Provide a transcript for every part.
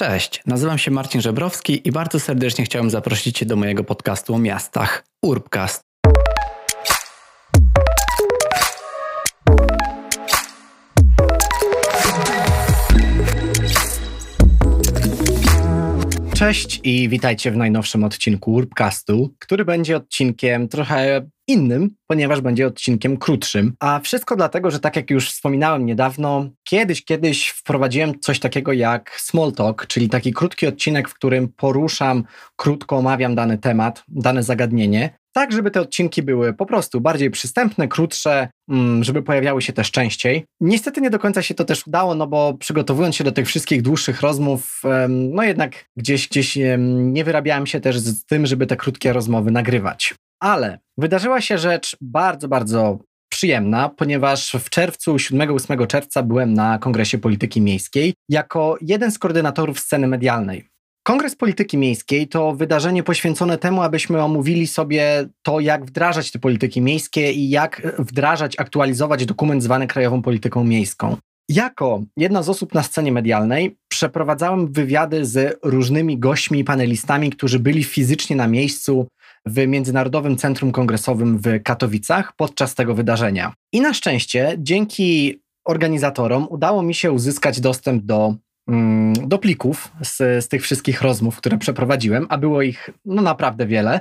Cześć, nazywam się Marcin Żebrowski i bardzo serdecznie chciałem zaprosić Cię do mojego podcastu o miastach Urbcast. Cześć i witajcie w najnowszym odcinku Urbcastu, który będzie odcinkiem trochę innym, ponieważ będzie odcinkiem krótszym. A wszystko dlatego, że tak jak już wspominałem niedawno, kiedyś, kiedyś wprowadziłem coś takiego jak small talk, czyli taki krótki odcinek, w którym poruszam, krótko omawiam dany temat, dane zagadnienie. Tak, żeby te odcinki były po prostu bardziej przystępne, krótsze, mm, żeby pojawiały się też częściej. Niestety nie do końca się to też udało, no bo przygotowując się do tych wszystkich dłuższych rozmów, no jednak gdzieś, gdzieś nie wyrabiałem się też z tym, żeby te krótkie rozmowy nagrywać. Ale wydarzyła się rzecz bardzo, bardzo przyjemna, ponieważ w czerwcu, 7-8 czerwca byłem na Kongresie Polityki Miejskiej jako jeden z koordynatorów sceny medialnej. Kongres Polityki Miejskiej to wydarzenie poświęcone temu, abyśmy omówili sobie to, jak wdrażać te polityki miejskie i jak wdrażać, aktualizować dokument zwany Krajową Polityką Miejską. Jako jedna z osób na scenie medialnej przeprowadzałem wywiady z różnymi gośćmi i panelistami, którzy byli fizycznie na miejscu w Międzynarodowym Centrum Kongresowym w Katowicach podczas tego wydarzenia. I na szczęście, dzięki organizatorom, udało mi się uzyskać dostęp do, mm, do plików z, z tych wszystkich rozmów, które przeprowadziłem, a było ich no, naprawdę wiele,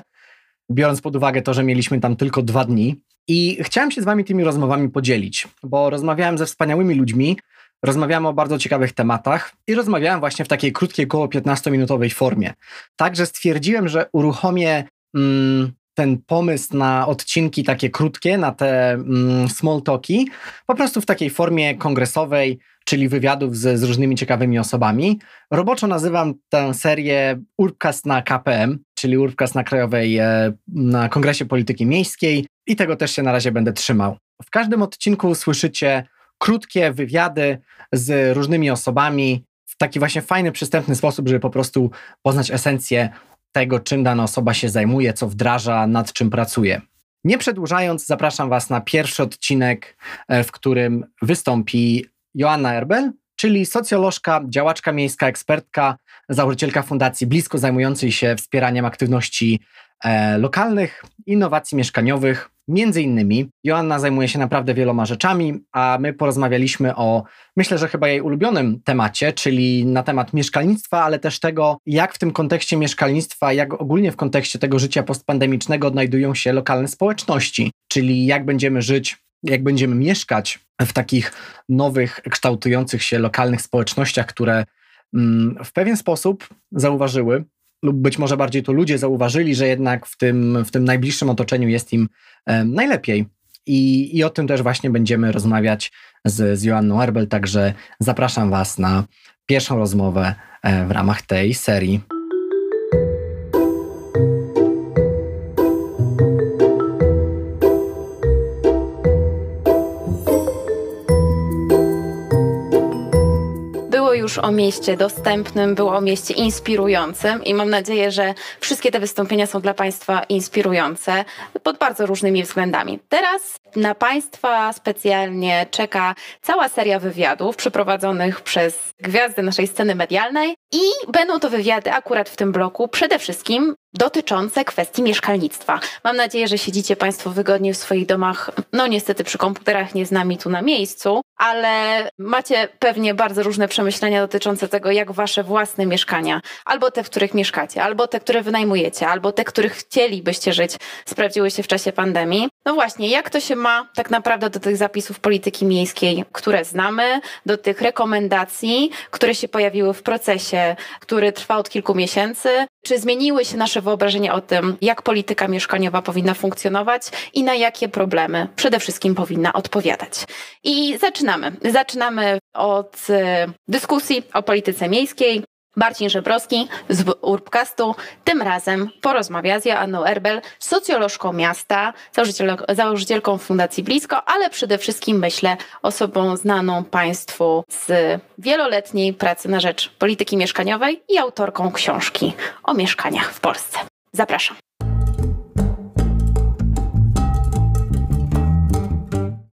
biorąc pod uwagę to, że mieliśmy tam tylko dwa dni. I chciałem się z Wami tymi rozmowami podzielić, bo rozmawiałem ze wspaniałymi ludźmi, rozmawiamy o bardzo ciekawych tematach i rozmawiałem właśnie w takiej krótkiej, około 15-minutowej formie. Także stwierdziłem, że uruchomię ten pomysł na odcinki takie krótkie, na te mm, small talki, po prostu w takiej formie kongresowej, czyli wywiadów z, z różnymi ciekawymi osobami. Roboczo nazywam tę serię Urbcast na KPM, czyli Urbcast na Krajowej, e, na Kongresie Polityki Miejskiej i tego też się na razie będę trzymał. W każdym odcinku słyszycie krótkie wywiady z różnymi osobami w taki właśnie fajny, przystępny sposób, żeby po prostu poznać esencję tego, czym dana osoba się zajmuje, co wdraża, nad czym pracuje. Nie przedłużając, zapraszam Was na pierwszy odcinek, e, w którym wystąpi Joanna Erbel, czyli socjolożka, działaczka miejska, ekspertka, założycielka fundacji blisko zajmującej się wspieraniem aktywności e, lokalnych, innowacji mieszkaniowych, Między innymi Joanna zajmuje się naprawdę wieloma rzeczami, a my porozmawialiśmy o, myślę, że chyba jej ulubionym temacie, czyli na temat mieszkalnictwa, ale też tego, jak w tym kontekście mieszkalnictwa, jak ogólnie w kontekście tego życia postpandemicznego odnajdują się lokalne społeczności, czyli jak będziemy żyć, jak będziemy mieszkać w takich nowych, kształtujących się lokalnych społecznościach, które mm, w pewien sposób zauważyły, lub być może bardziej to ludzie zauważyli, że jednak w tym, w tym najbliższym otoczeniu jest im najlepiej. I, I o tym też właśnie będziemy rozmawiać z, z Joanną Erbel, także zapraszam Was na pierwszą rozmowę e, w ramach tej serii. Już o mieście dostępnym, było o mieście inspirującym i mam nadzieję, że wszystkie te wystąpienia są dla Państwa inspirujące pod bardzo różnymi względami. Teraz na Państwa specjalnie czeka cała seria wywiadów przeprowadzonych przez gwiazdy naszej sceny medialnej i będą to wywiady akurat w tym bloku przede wszystkim dotyczące kwestii mieszkalnictwa. Mam nadzieję, że siedzicie Państwo wygodnie w swoich domach, no niestety przy komputerach, nie z nami tu na miejscu, ale macie pewnie bardzo różne przemyślenia dotyczące tego, jak Wasze własne mieszkania, albo te, w których mieszkacie, albo te, które wynajmujecie, albo te, których chcielibyście żyć, sprawdziły się w czasie pandemii. No właśnie, jak to się ma tak naprawdę do tych zapisów polityki miejskiej, które znamy, do tych rekomendacji, które się pojawiły w procesie, który trwa od kilku miesięcy? Czy zmieniły się nasze wyobrażenia o tym, jak polityka mieszkaniowa powinna funkcjonować i na jakie problemy przede wszystkim powinna odpowiadać? I zaczynamy. Zaczynamy od e, dyskusji o polityce miejskiej. Marcin Żebrowski z Urbcastu tym razem porozmawia z Joanną Erbel, socjolożką miasta, założycielką Fundacji Blisko, ale przede wszystkim myślę osobą znaną Państwu z wieloletniej pracy na rzecz polityki mieszkaniowej i autorką książki o mieszkaniach w Polsce. Zapraszam.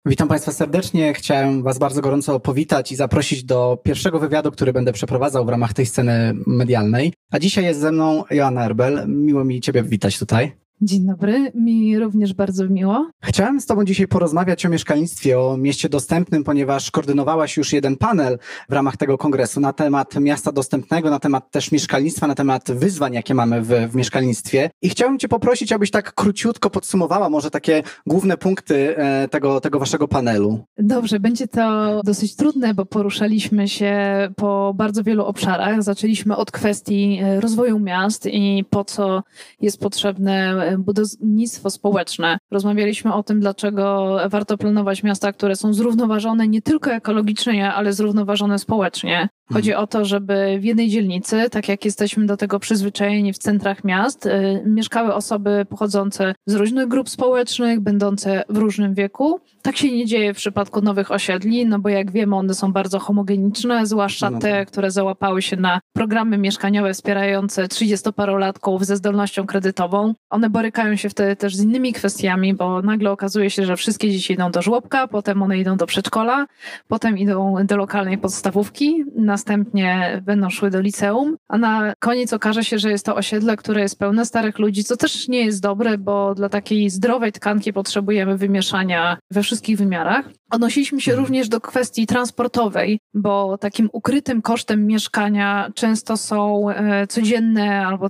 Witam Państwa serdecznie. Chciałem Was bardzo gorąco powitać i zaprosić do pierwszego wywiadu, który będę przeprowadzał w ramach tej sceny medialnej. A dzisiaj jest ze mną Joanna Erbel. Miło mi Ciebie witać tutaj. Dzień dobry, mi również bardzo miło. Chciałem z Tobą dzisiaj porozmawiać o mieszkalnictwie, o mieście dostępnym, ponieważ koordynowałaś już jeden panel w ramach tego kongresu na temat miasta dostępnego, na temat też mieszkalnictwa, na temat wyzwań, jakie mamy w, w mieszkalnictwie. I chciałem Cię poprosić, abyś tak króciutko podsumowała może takie główne punkty e, tego, tego Waszego panelu. Dobrze, będzie to dosyć trudne, bo poruszaliśmy się po bardzo wielu obszarach. Zaczęliśmy od kwestii e, rozwoju miast i po co jest potrzebne budownictwo społeczne. Rozmawialiśmy o tym, dlaczego warto planować miasta, które są zrównoważone nie tylko ekologicznie, ale zrównoważone społecznie. Chodzi mhm. o to, żeby w jednej dzielnicy, tak jak jesteśmy do tego przyzwyczajeni w centrach miast, y, mieszkały osoby pochodzące z różnych grup społecznych, będące w różnym wieku. Tak się nie dzieje w przypadku nowych osiedli, no bo jak wiemy, one są bardzo homogeniczne, zwłaszcza no te, tak. które załapały się na programy mieszkaniowe wspierające 30-parolatków ze zdolnością kredytową. One borykają się wtedy też z innymi kwestiami, bo nagle okazuje się, że wszystkie dzieci idą do żłobka, potem one idą do przedszkola, potem idą do lokalnej podstawówki, następnie będą szły do liceum, a na koniec okaże się, że jest to osiedle, które jest pełne starych ludzi, co też nie jest dobre, bo dla takiej zdrowej tkanki potrzebujemy wymieszania we wszystkich wymiarach. Odnosiliśmy się mhm. również do kwestii transportowej, bo takim ukrytym kosztem mieszkania często są e, codzienne albo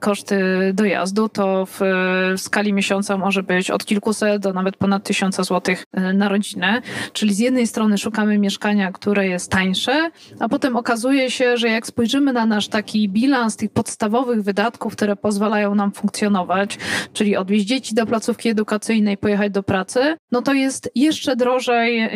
koszty dojazdu. To w, w skali miesiąca może być od kilkuset do nawet ponad tysiąca złotych e, na rodzinę. Czyli z jednej strony szukamy mieszkania, które jest tańsze, a potem okazuje się, że jak spojrzymy na nasz taki bilans tych podstawowych wydatków, które pozwalają nam funkcjonować, czyli odwieźć dzieci do placówki edukacyjnej, pojechać do pracy, no to jest jeszcze drożej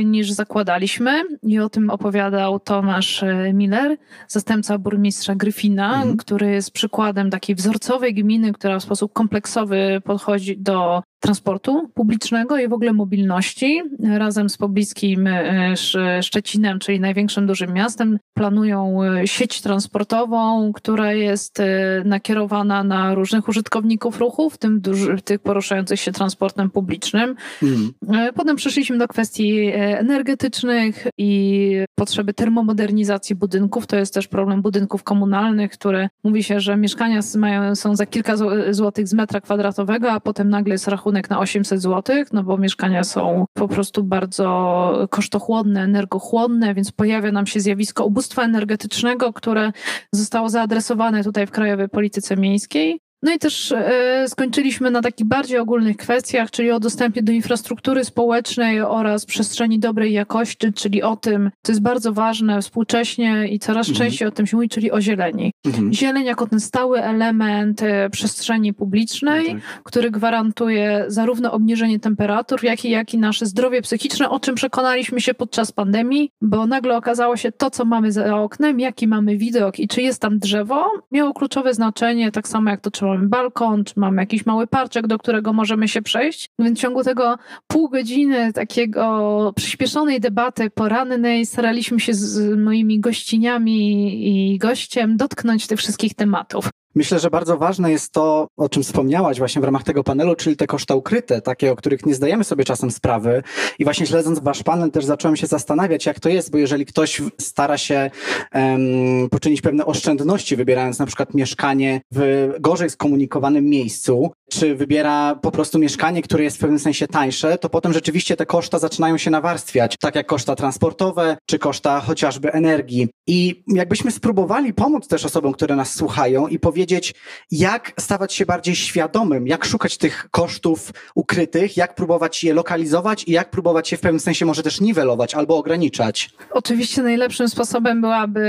niż zakładaliśmy i o tym opowiadał Tomasz e, Miller, zastępca burmistrza Gryfina, mhm. który jest przykładem takiej wzorcowej gminy, która w sposób kompleksowy podchodzi do transportu publicznego i w ogóle mobilności. Razem z pobliskim e, Szczecinem, czyli największym dużym miastem, planują e, sieć transportową, która jest e, nakierowana na różnych użytkowników ruchu, w tym duży, tych poruszających się transportem publicznym. Mm. Potem przeszliśmy do kwestii energetycznych i potrzeby termomodernizacji budynków. To jest też problem budynków komunalnych, które mówi się, że mieszkania mają, są za kilka złotych z metra kwadratowego, a potem nagle jest rachunek rachunek na 800 zł, no bo mieszkania są po prostu bardzo kosztochłonne, energochłonne, więc pojawia nam się zjawisko ubóstwa energetycznego, które zostało zaadresowane tutaj w krajowej polityce miejskiej. No i też e, skończyliśmy na takich bardziej ogólnych kwestiach, czyli o dostępie do infrastruktury społecznej oraz przestrzeni dobrej jakości, czyli o tym, co jest bardzo ważne współcześnie i coraz mhm. częściej o tym się mówi, czyli o zieleni. Mhm. Zieleń jako ten stały element e, przestrzeni publicznej, no tak. który gwarantuje zarówno obniżenie temperatur, jak i, jak i nasze zdrowie psychiczne, o czym przekonaliśmy się podczas pandemii, bo nagle okazało się to, co mamy za oknem, jaki mamy widok i czy jest tam drzewo, miało kluczowe znaczenie, tak samo jak to trzeba mamy balkon, czy mamy jakiś mały parczek, do którego możemy się przejść. Więc w ciągu tego pół godziny takiego przyspieszonej debaty porannej staraliśmy się z moimi gościniami i gościem dotknąć tych wszystkich tematów. Myślę, że bardzo ważne jest to, o czym wspomniałaś właśnie w ramach tego panelu, czyli te koszta ukryte, takie, o których nie zdajemy sobie czasem sprawy. I właśnie śledząc wasz panel też zacząłem się zastanawiać, jak to jest, bo jeżeli ktoś stara się um, poczynić pewne oszczędności, wybierając na przykład mieszkanie w gorzej skomunikowanym miejscu, czy wybiera po prostu mieszkanie, które jest w pewnym sensie tańsze, to potem rzeczywiście te koszta zaczynają się nawarstwiać, tak jak koszta transportowe, czy koszta chociażby energii. I jakbyśmy spróbowali pomóc też osobom, które nas słuchają i powiedzieć, jak stawać się bardziej świadomym, jak szukać tych kosztów ukrytych, jak próbować je lokalizować i jak próbować je w pewnym sensie może też niwelować albo ograniczać. Oczywiście najlepszym sposobem byłaby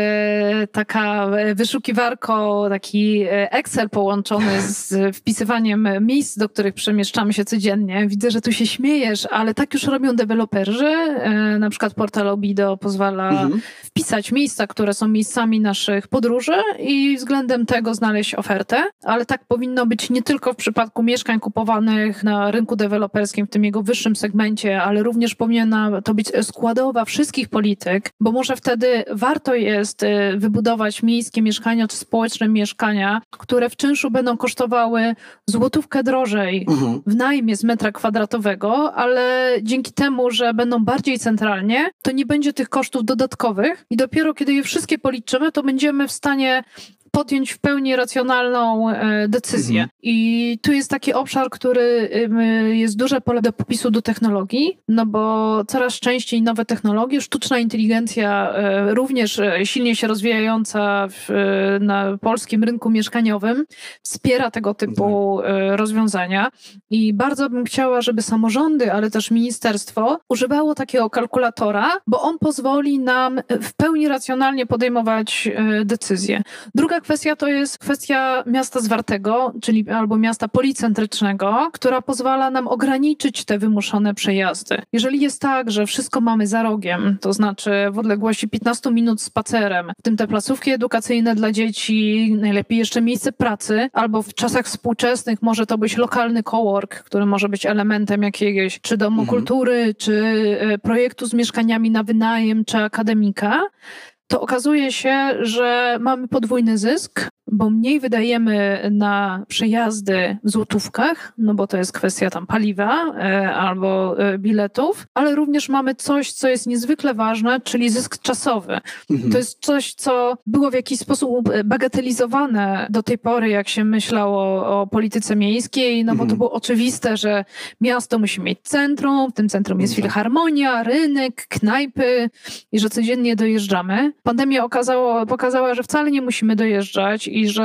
taka wyszukiwarko, taki Excel połączony z wpisywaniem miejsc, do których przemieszczamy się codziennie. Widzę, że tu się śmiejesz, ale tak już robią deweloperzy. E, na przykład portal Obido pozwala mhm. wpisać miejsca, które są miejscami naszych podróży i względem tego znaleźć ofertę, ale tak powinno być nie tylko w przypadku mieszkań kupowanych na rynku deweloperskim, w tym jego wyższym segmencie, ale również powinna to być składowa wszystkich polityk, bo może wtedy warto jest y, wybudować miejskie mieszkania czy społeczne mieszkania, które w czynszu będą kosztowały złotówkę drożej Mhm. w najmie z metra kwadratowego, ale dzięki temu, że będą bardziej centralnie, to nie będzie tych kosztów dodatkowych i dopiero kiedy je wszystkie policzymy, to będziemy w stanie podjąć w pełni racjonalną e, decyzję. Mhm. I tu jest taki obszar, który jest duże pole do popisu do technologii, no bo coraz częściej nowe technologie, sztuczna inteligencja e, również e, silnie się rozwijająca w, na polskim rynku mieszkaniowym wspiera tego typu e, rozwiązania i bardzo bym chciała, żeby samorządy, ale też ministerstwo używało takiego kalkulatora, bo on pozwoli nam w pełni racjonalnie podejmować decyzje. Druga kwestia to jest kwestia miasta zwartego, czyli albo miasta policentrycznego, która pozwala nam ograniczyć te wymuszone przejazdy. Jeżeli jest tak, że wszystko mamy za rogiem, to znaczy w odległości 15 minut spacerem, w tym te placówki edukacyjne dla dzieci, najlepiej jeszcze miejsce pracy, albo w czasach współczesnych może to być lokalny cowork, który może być elementem jakiegoś czy domu Mhm. kultury, czy e, projektu z mieszkaniami na wynajem, czy akademika, to okazuje się, że mamy podwójny zysk, bo mniej wydajemy na przejazdy w złotówkach, no bo to jest kwestia tam paliwa e, albo e, biletów, ale również mamy coś, co jest niezwykle ważne, czyli zysk czasowy. Mhm. To jest coś, co było w jakiś sposób e, bagatelizowane do tej pory, jak się myślało o polityce miejskiej, no bo to Mhm. było oczywiste, że miasto musi mieć centrum, w tym centrum jest Tak. filharmonia, rynek, knajpy i że codziennie dojeżdżamy. Pandemia okazało, pokazała, że wcale nie musimy dojeżdżać i że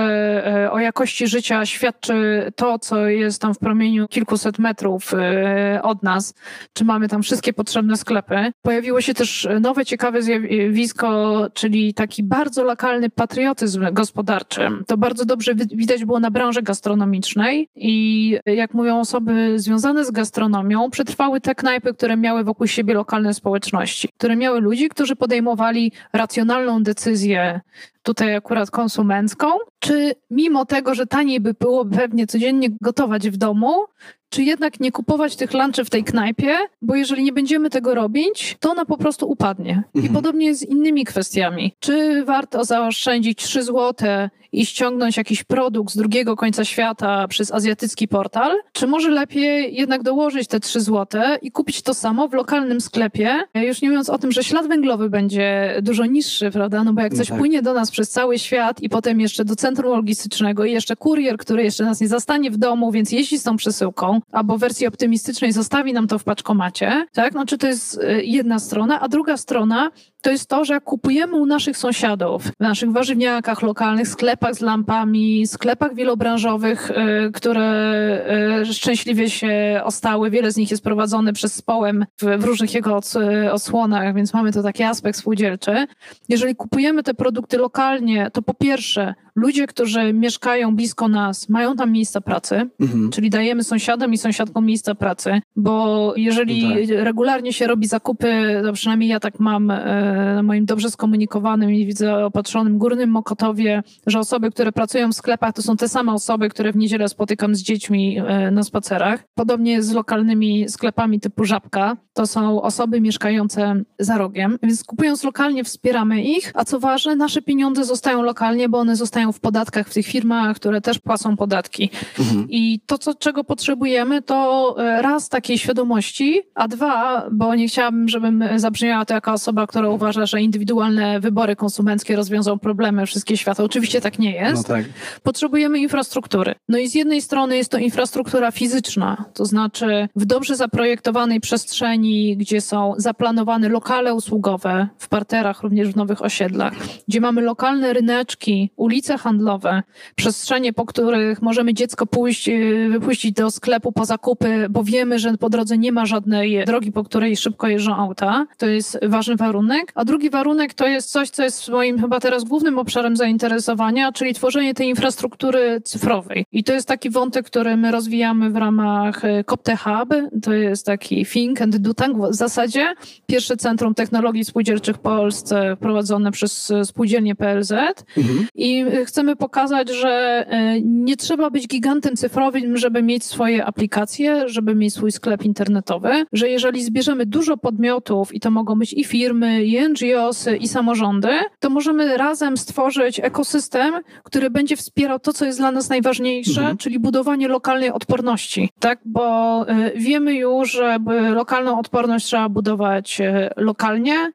e, o jakości życia świadczy to, co jest tam w promieniu kilkuset metrów e, od nas, czy mamy tam wszystkie potrzebne sklepy. Pojawiło się też nowe, ciekawe zjawisko, czyli taki bardzo lokalny patriotyzm gospodarczy. To bardzo dobrze wi- widać było na branży gastronomicznej i jak mówią osoby związane z gastronomią, przetrwały te knajpy, które miały wokół siebie lokalne społeczności, które miały ludzi, którzy podejmowali racjonalną decyzję tutaj akurat konsumencką, czy mimo tego, że taniej by było pewnie codziennie gotować w domu, czy jednak nie kupować tych lunchy w tej knajpie, bo jeżeli nie będziemy tego robić, to ona po prostu upadnie. I Mhm. podobnie jest z innymi kwestiami. Czy warto zaoszczędzić 3 złote i ściągnąć jakiś produkt z drugiego końca świata przez azjatycki portal, czy może lepiej jednak dołożyć te 3 złote i kupić to samo w lokalnym sklepie, już nie mówiąc o tym, że ślad węglowy będzie dużo niższy, prawda? No bo jak No coś tak. płynie do nas przez cały świat i potem jeszcze do centrum logistycznego i jeszcze kurier, który jeszcze nas nie zastanie w domu, więc jeździ z tą przesyłką, albo w wersji optymistycznej zostawi nam to w paczkomacie, tak? No czy to jest y, jedna strona, a druga strona to jest to, że jak kupujemy u naszych sąsiadów, w naszych warzywniakach lokalnych, sklepach z lampami, sklepach wielobranżowych, y, które y, szczęśliwie się ostały, wiele z nich jest prowadzone przez społem w, różnych jego ods- odsłonach, więc mamy to taki aspekt spółdzielczy. Jeżeli kupujemy te produkty lokalnie, to po pierwsze, ludzie, którzy mieszkają blisko nas, mają tam miejsca pracy, Mhm. czyli dajemy sąsiadom i sąsiadkom miejsca pracy, bo jeżeli No tak. regularnie się robi zakupy, to przynajmniej ja tak mam na moim dobrze skomunikowanym i widzę opatrzonym Górnym Mokotowie, że osoby, które pracują w sklepach, to są te same osoby, które w niedzielę spotykam z dziećmi e, na spacerach. Podobnie jest z lokalnymi sklepami typu Żabka. To są osoby mieszkające za rogiem, więc kupując lokalnie wspieramy ich, a co ważne, nasze pieniądze zostają lokalnie, bo one zostają w podatkach w tych firmach, które też płacą podatki. Mhm. I to, co, czego potrzebujemy, to e, raz takiej świadomości, a dwa, bo nie chciałabym, żebym zabrzmiała to jako osoba, która uważa, że indywidualne wybory konsumenckie rozwiążą problemy wszystkie świata. Oczywiście tak nie No jest. tak. Potrzebujemy infrastruktury. No i z jednej strony jest to infrastruktura fizyczna, to znaczy w dobrze zaprojektowanej przestrzeni, gdzie są zaplanowane lokale usługowe w parterach, również w nowych osiedlach, gdzie mamy lokalne ryneczki, ulice handlowe, przestrzenie, po których możemy dziecko pójść, yy, wypuścić do sklepu po zakupy, bo wiemy, że po drodze nie ma żadnej drogi, po której szybko jeżdżą auta. To jest ważny warunek. Warunek. A drugi warunek to jest coś, co jest moim chyba teraz głównym obszarem zainteresowania, czyli tworzenie tej infrastruktury cyfrowej. I to jest taki wątek, który my rozwijamy w ramach e, Copte Hub. To jest taki think and do tak w zasadzie. Pierwsze Centrum Technologii Spółdzielczych w Polsce prowadzone przez spółdzielnię PLZ. Mhm. I chcemy pokazać, że e, nie trzeba być gigantem cyfrowym, żeby mieć swoje aplikacje, żeby mieć swój sklep internetowy, że jeżeli zbierzemy dużo podmiotów i to mogą być i firmy, i NGOsy, i samorządy, to możemy razem stworzyć ekosystem, który będzie wspierał to, co jest dla nas najważniejsze, mhm. czyli budowanie lokalnej odporności, tak? Bo y, wiemy już, że lokalną odporność trzeba budować y, lokalnie,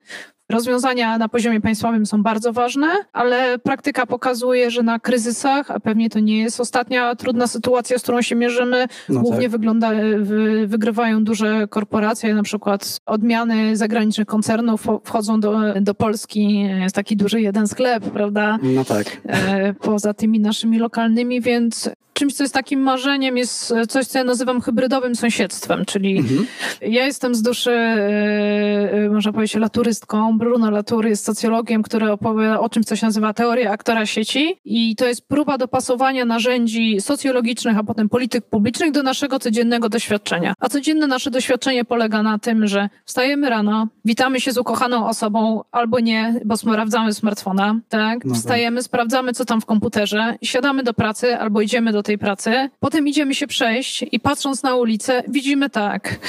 Rozwiązania na poziomie państwowym są bardzo ważne, ale praktyka pokazuje, że na kryzysach, a pewnie to nie jest ostatnia trudna sytuacja, z którą się mierzymy, no głównie tak. wygląda, wy, wygrywają duże korporacje, na przykład odmiany zagranicznych koncernów wchodzą do, do Polski, jest taki duży jeden sklep, prawda? No tak. E, poza tymi naszymi lokalnymi, więc czymś, co jest takim marzeniem, jest coś, co ja nazywam hybrydowym sąsiedztwem, czyli mhm. ja jestem z duszy, e, e, można powiedzieć, laturystką. Bruno Latury jest socjologiem, który opowiada o czymś, co się nazywa teoria aktora sieci i to jest próba dopasowania narzędzi socjologicznych, a potem polityk publicznych do naszego codziennego doświadczenia. A codzienne nasze doświadczenie polega na tym, że wstajemy rano, witamy się z ukochaną osobą albo nie, bo sprawdzamy smartfona, tak? No Wstajemy, tak. sprawdzamy, co tam w komputerze, siadamy do pracy albo idziemy do tej pracy. Potem idziemy się przejść i patrząc na ulicę, widzimy tak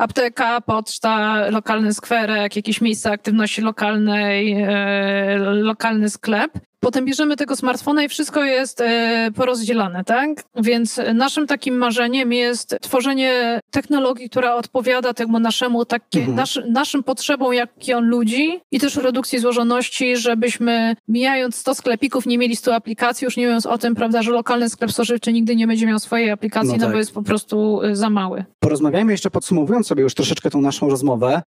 apteka, poczta, lokalny skwerek, jakieś miejsce aktywności lokalnej, e, lokalny sklep. Potem bierzemy tego smartfona i wszystko jest e, porozdzielane, tak? Więc naszym takim marzeniem jest tworzenie technologii, która odpowiada temu naszemu, takie, mhm. nasz, naszym potrzebom, jak on ludzi i też redukcji złożoności, żebyśmy mijając 100 sklepików nie mieli 100 aplikacji, już nie mówiąc o tym, prawda, że lokalny sklep spożywczy nigdy nie będzie miał swojej aplikacji, no, no tak. bo jest po prostu e, za mały. Porozmawiajmy jeszcze podsumowując sobie już troszeczkę tą naszą rozmowę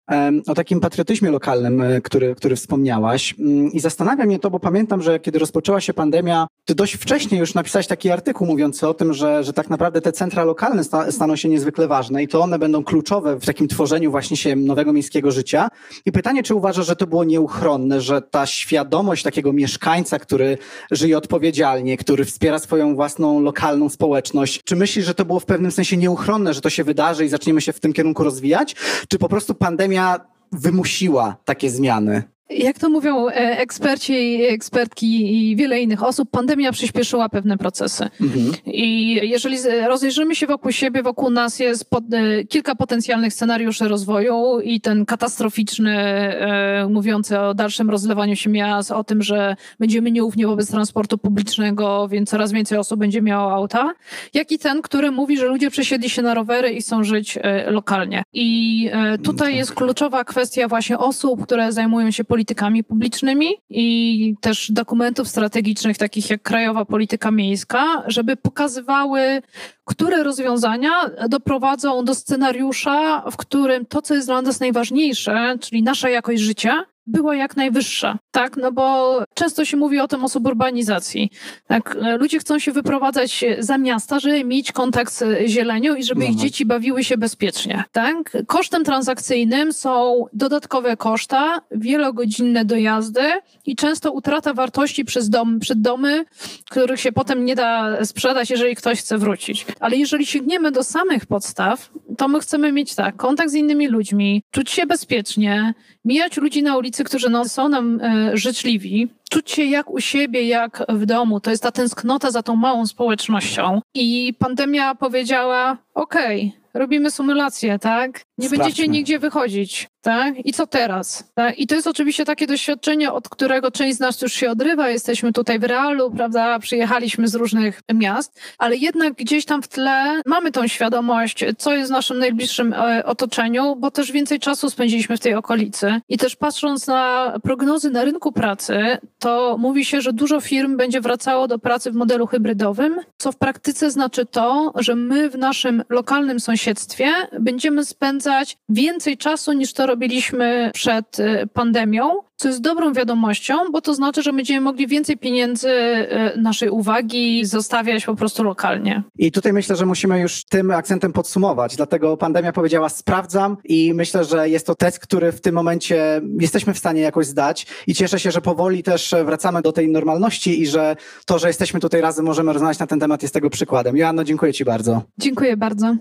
o takim patriotyzmie lokalnym, e, który, który wspomniałaś mm, i zastanawia mnie to, bo pamiętam, że kiedy rozpoczęła się pandemia, ty dość wcześnie już napisałeś taki artykuł mówiący o tym, że, że tak naprawdę te centra lokalne sta, staną się niezwykle ważne i to one będą kluczowe w takim tworzeniu właśnie się nowego miejskiego życia. I pytanie, czy uważasz, że to było nieuchronne, że ta świadomość takiego mieszkańca, który żyje odpowiedzialnie, który wspiera swoją własną lokalną społeczność, czy myślisz, że to było w pewnym sensie nieuchronne, że to się wydarzy i zaczniemy się w tym kierunku rozwijać, czy po prostu pandemia wymusiła takie zmiany? Jak to mówią e, eksperci i ekspertki i wiele innych osób, pandemia przyspieszyła pewne procesy. Mhm. I jeżeli rozejrzymy się wokół siebie, wokół nas jest pod, e, kilka potencjalnych scenariuszy rozwoju i ten katastroficzny, e, mówiący o dalszym rozlewaniu się miast, o tym, że będziemy nieufni wobec transportu publicznego, więc coraz więcej osób będzie miało auta, jak i ten, który mówi, że ludzie przesiedli się na rowery i chcą żyć e, lokalnie. I e, tutaj tak. jest kluczowa kwestia właśnie osób, które zajmują się polityką politykami publicznymi i też dokumentów strategicznych, takich jak Krajowa Polityka Miejska, żeby pokazywały, które rozwiązania doprowadzą do scenariusza, w którym to, co jest dla nas najważniejsze, czyli nasza jakość życia, była jak najwyższa, tak? No bo często się mówi o tym o suburbanizacji. Tak? Ludzie chcą się wyprowadzać za miasta, żeby mieć kontakt z zielenią i żeby ich mhm. dzieci bawiły się bezpiecznie, tak? Kosztem transakcyjnym są dodatkowe koszta, wielogodzinne dojazdy i często utrata wartości przez dom, przed domy, których się potem nie da sprzedać, jeżeli ktoś chce wrócić. Ale jeżeli sięgniemy do samych podstaw, to my chcemy mieć tak, kontakt z innymi ludźmi, czuć się bezpiecznie, mijać ludzi na ulicy, którzy no, są nam e, życzliwi, czuć się jak u siebie, jak w domu. To jest ta tęsknota za tą małą społecznością. I pandemia powiedziała: okej, okay, robimy symulację, tak? Nie Sprawdźmy. będziecie nigdzie wychodzić, tak? I co teraz? Tak? I to jest oczywiście takie doświadczenie, od którego część z nas już się odrywa. Jesteśmy tutaj w realu, prawda? Przyjechaliśmy z różnych miast, ale jednak gdzieś tam w tle mamy tą świadomość, co jest w naszym najbliższym e, otoczeniu, bo też więcej czasu spędziliśmy w tej okolicy. I też patrząc na prognozy na rynku pracy, to mówi się, że dużo firm będzie wracało do pracy w modelu hybrydowym, co w praktyce znaczy to, że my w naszym lokalnym sąsiedztwie będziemy spędzać więcej czasu niż to robiliśmy przed y, pandemią, co jest dobrą wiadomością, bo to znaczy, że będziemy mogli więcej pieniędzy, y, naszej uwagi zostawiać po prostu lokalnie. I tutaj myślę, że musimy już tym akcentem podsumować. Dlatego pandemia powiedziała sprawdzam i myślę, że jest to test, który w tym momencie jesteśmy w stanie jakoś zdać i cieszę się, że powoli też wracamy do tej normalności i że to, że jesteśmy tutaj razem, możemy rozmawiać na ten temat jest tego przykładem. Joanno, dziękuję Ci bardzo. Dziękuję bardzo.